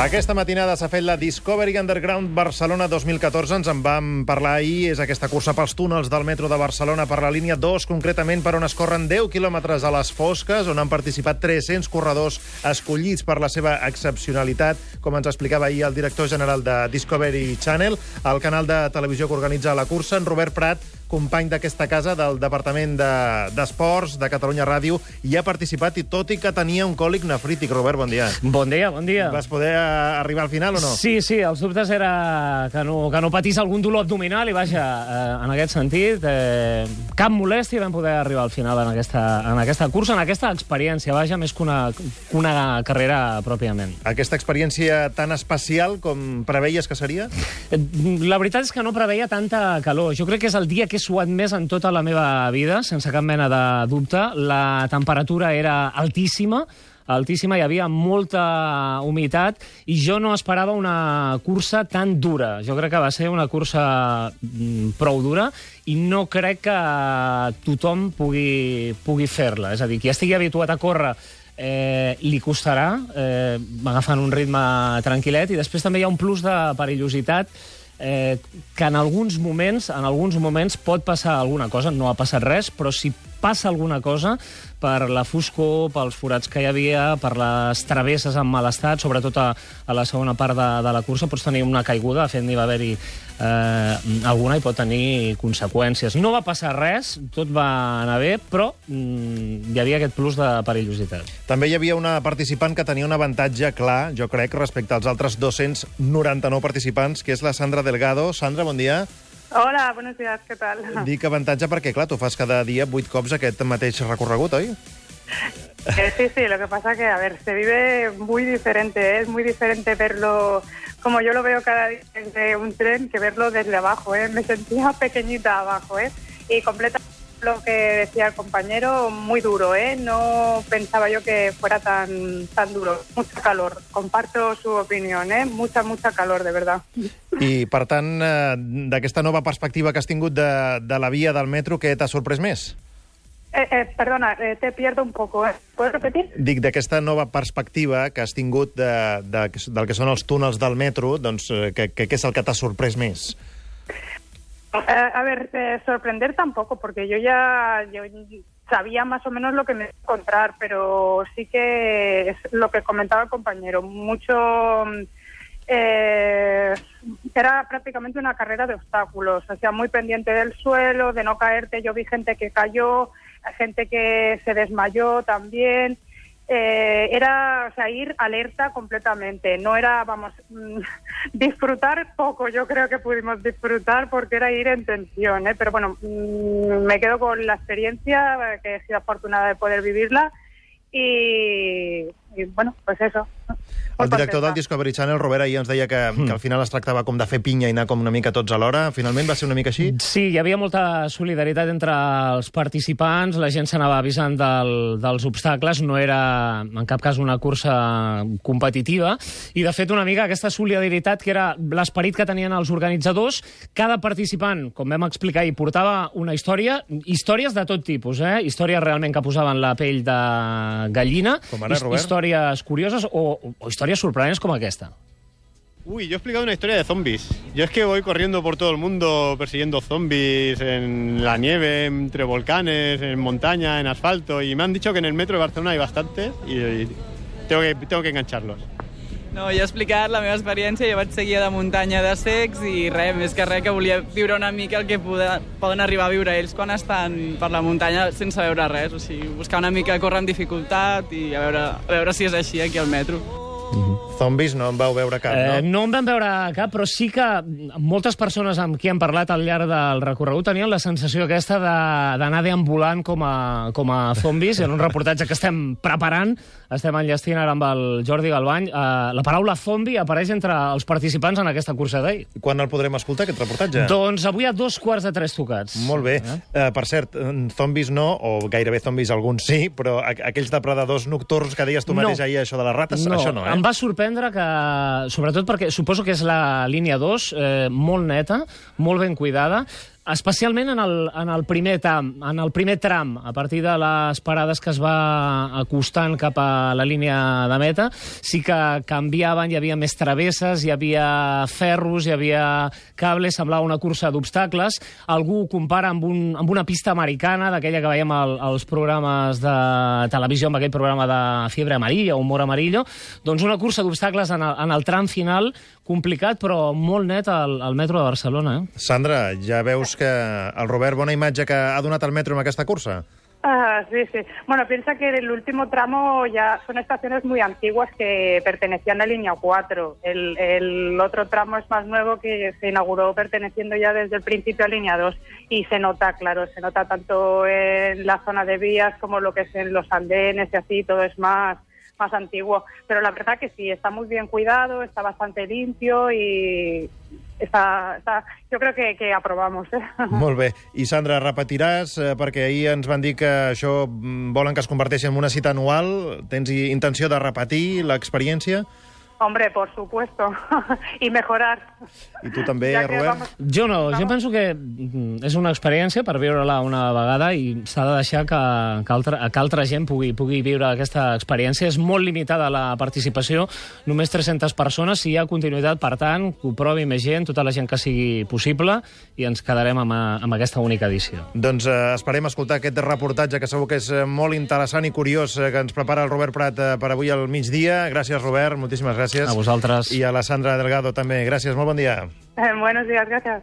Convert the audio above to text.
Aquesta matinada s'ha fet la Discovery Underground Barcelona 2014. Ens en vam parlar ahir. És aquesta cursa pels túnels del metro de Barcelona per la línia 2, concretament per on es corren 10 quilòmetres a les fosques, on han participat 300 corredors escollits per la seva excepcionalitat, com ens explicava ahir el director general de Discovery Channel, el canal de televisió que organitza la cursa, en Robert Prat, company d'aquesta casa del Departament d'Esports de, de Catalunya Ràdio, i ha participat, i tot i que tenia un còlic nefrític. Robert, bon dia. Bon dia, bon dia. Vas poder eh, arribar al final o no? Sí, sí, els dubtes era que no, que no patís algun dolor abdominal i, vaja, eh, en aquest sentit, eh, cap molèstia vam poder arribar al final en aquesta, en aquesta cursa, en aquesta experiència, vaja, més que una, que una carrera pròpiament. Aquesta experiència tan especial com preveies que seria? La veritat és que no preveia tanta calor. Jo crec que és el dia que suat més en tota la meva vida, sense cap mena de dubte. La temperatura era altíssima, altíssima, hi havia molta humitat i jo no esperava una cursa tan dura. Jo crec que va ser una cursa mm, prou dura i no crec que tothom pugui, pugui fer-la. És a dir, qui estigui habituat a córrer eh, li costarà, eh, agafant un ritme tranquil·let, i després també hi ha un plus de perillositat eh, que en alguns moments en alguns moments pot passar alguna cosa, no ha passat res, però si passa alguna cosa per la foscor, pels forats que hi havia, per les travesses en mal estat, sobretot a, a la segona part de, de la cursa, pots tenir una caiguda, de fet n'hi va haver-hi eh, alguna i pot tenir conseqüències. No va passar res, tot va anar bé, però mm, hi havia aquest plus de perillositat. També hi havia una participant que tenia un avantatge clar, jo crec, respecte als altres 299 participants, que és la Sandra Delgado. Sandra, bon dia. Hola, buenos días, ¿qué tal? Dic avantatge perquè, clar, tu fas cada dia vuit cops aquest mateix recorregut, oi? Eh, sí, sí, lo que pasa que, a ver, se vive muy diferente, ¿eh? es muy diferente verlo como yo lo veo cada día desde un tren que verlo desde abajo, ¿eh? Me sentía pequeñita abajo, ¿eh? Y completamente lo que decía el compañero, muy duro, ¿eh? No pensaba yo que fuera tan, tan duro. Mucha calor. Comparto su opinión, ¿eh? Mucha, mucha calor, de verdad. I, per tant, eh, d'aquesta nova perspectiva que has tingut de, de la via del metro, què t'ha sorprès més? Eh, eh, perdona, eh, te pierdo un poco. ¿eh? ¿Puedes repetir? Dic, d'aquesta nova perspectiva que has tingut de, de, del que són els túnels del metro, doncs, eh, què, què és el que t'ha sorprès més? Eh, a ver, sorprender tampoco, porque yo ya yo sabía más o menos lo que me iba a encontrar, pero sí que es lo que comentaba el compañero, mucho... eh, era prácticamente una carrera de obstáculos, o sea, muy pendiente del suelo, de no caerte. Yo vi gente que cayó, gente que se desmayó también. Eh, era, o sea, ir alerta completamente. No era, vamos, mm, disfrutar poco, yo creo que pudimos disfrutar porque era ir en tensión, ¿eh? Pero bueno, mm, me quedo con la experiencia, eh, que he sido afortunada de poder vivirla y, y bueno, pues eso. El director del Discovery Channel, Robert, ahir ens deia que, mm. que al final es tractava com de fer pinya i anar com una mica tots alhora. Finalment va ser una mica així? Sí, hi havia molta solidaritat entre els participants, la gent s'anava avisant del, dels obstacles, no era en cap cas una cursa competitiva, i de fet una mica aquesta solidaritat que era l'esperit que tenien els organitzadors, cada participant, com vam explicar, hi portava una història, històries de tot tipus, eh? històries realment que posaven la pell de gallina, Com ara, Robert? històries curioses o, o històries sorprenents com aquesta. Uy, yo he explicado una historia de zombies. Yo es que voy corriendo por todo el mundo persiguiendo zombies en la nieve, entre volcanes, en montaña, en asfalto. Y me han dicho que en el metro de Barcelona hay bastantes y, y tengo, que, tengo que engancharlos. No, jo he explicat la meva experiència, jo vaig seguir de muntanya de secs i res, més que res que volia viure una mica el que poden, poden arribar a viure ells quan estan per la muntanya sense veure res, o sigui, buscar una mica córrer amb dificultat i a veure, a veure si és així aquí al metro. Mm-hmm. Zombis no en vau veure cap, Eh, no? no en vam veure cap, però sí que moltes persones amb qui hem parlat al llarg del recorregut tenien la sensació aquesta de- d'anar deambulant com a, com a zombis. En un reportatge que estem preparant, estem enllestint ara amb el Jordi Galbany, eh, la paraula zombi apareix entre els participants en aquesta cursa d'ahir. Quan el podrem escoltar, aquest reportatge? Doncs avui a dos quarts de tres tocats. Molt bé. Eh, per cert, eh, zombis no, o gairebé zombis alguns sí, però aqu aquells depredadors nocturns que deies tu No. mateix ahir, això de les rates, això no, eh? Em va sorprendre que, sobretot perquè suposo que és la línia 2, eh, molt neta, molt ben cuidada, especialment en el, en el primer tram, en el primer tram, a partir de les parades que es va acostant cap a la línia de meta, sí que canviaven, hi havia més travesses, hi havia ferros, hi havia cables, semblava una cursa d'obstacles. Algú ho compara amb, un, amb una pista americana, d'aquella que veiem al, als programes de televisió, amb aquell programa de Fiebre Amarilla, Humor Amarillo, doncs una cursa d'obstacles en, el, en el tram final, complicat, però molt net al, al metro de Barcelona. Eh? Sandra, ja veus que el Robert, bona imatge que ha donat el metro en aquesta cursa? Ah, sí, sí. Bueno, piensa que el último tramo ya son estaciones muy antiguas que pertenecían a línea 4. El, el otro tramo es más nuevo que se inauguró perteneciendo ya desde el principio a línea 2 y se nota, claro, se nota tanto en la zona de vías como lo que es en los andenes y así, todo es más más antiguo. Pero la verdad que sí, está muy bien cuidado, está bastante limpio y està, està, jo crec que, que aprovamos. Eh? Molt bé. I Sandra, repetiràs, eh, perquè ahir ens van dir que això mm, volen que es converteixi en una cita anual. Tens intenció de repetir l'experiència? Hombre, por supuesto. y mejorar. I tu també, ja Robert? Vamos... Jo no, vamos. jo penso que mm, és una experiència per viure-la una vegada i s'ha de deixar que, que, altra, que altra gent pugui, pugui viure aquesta experiència. És molt limitada la participació, només 300 persones. Si hi ha continuïtat, per tant, que ho provi més gent, tota la gent que sigui possible, i ens quedarem amb, amb aquesta única edició. Doncs eh, esperem escoltar aquest reportatge, que segur que és eh, molt interessant i curiós, eh, que ens prepara el Robert Prat eh, per avui al migdia. Gràcies, Robert, moltíssimes gràcies gràcies. A vosaltres. I a la Sandra Delgado també. Gràcies, molt bon dia. Eh, buenos días, gracias.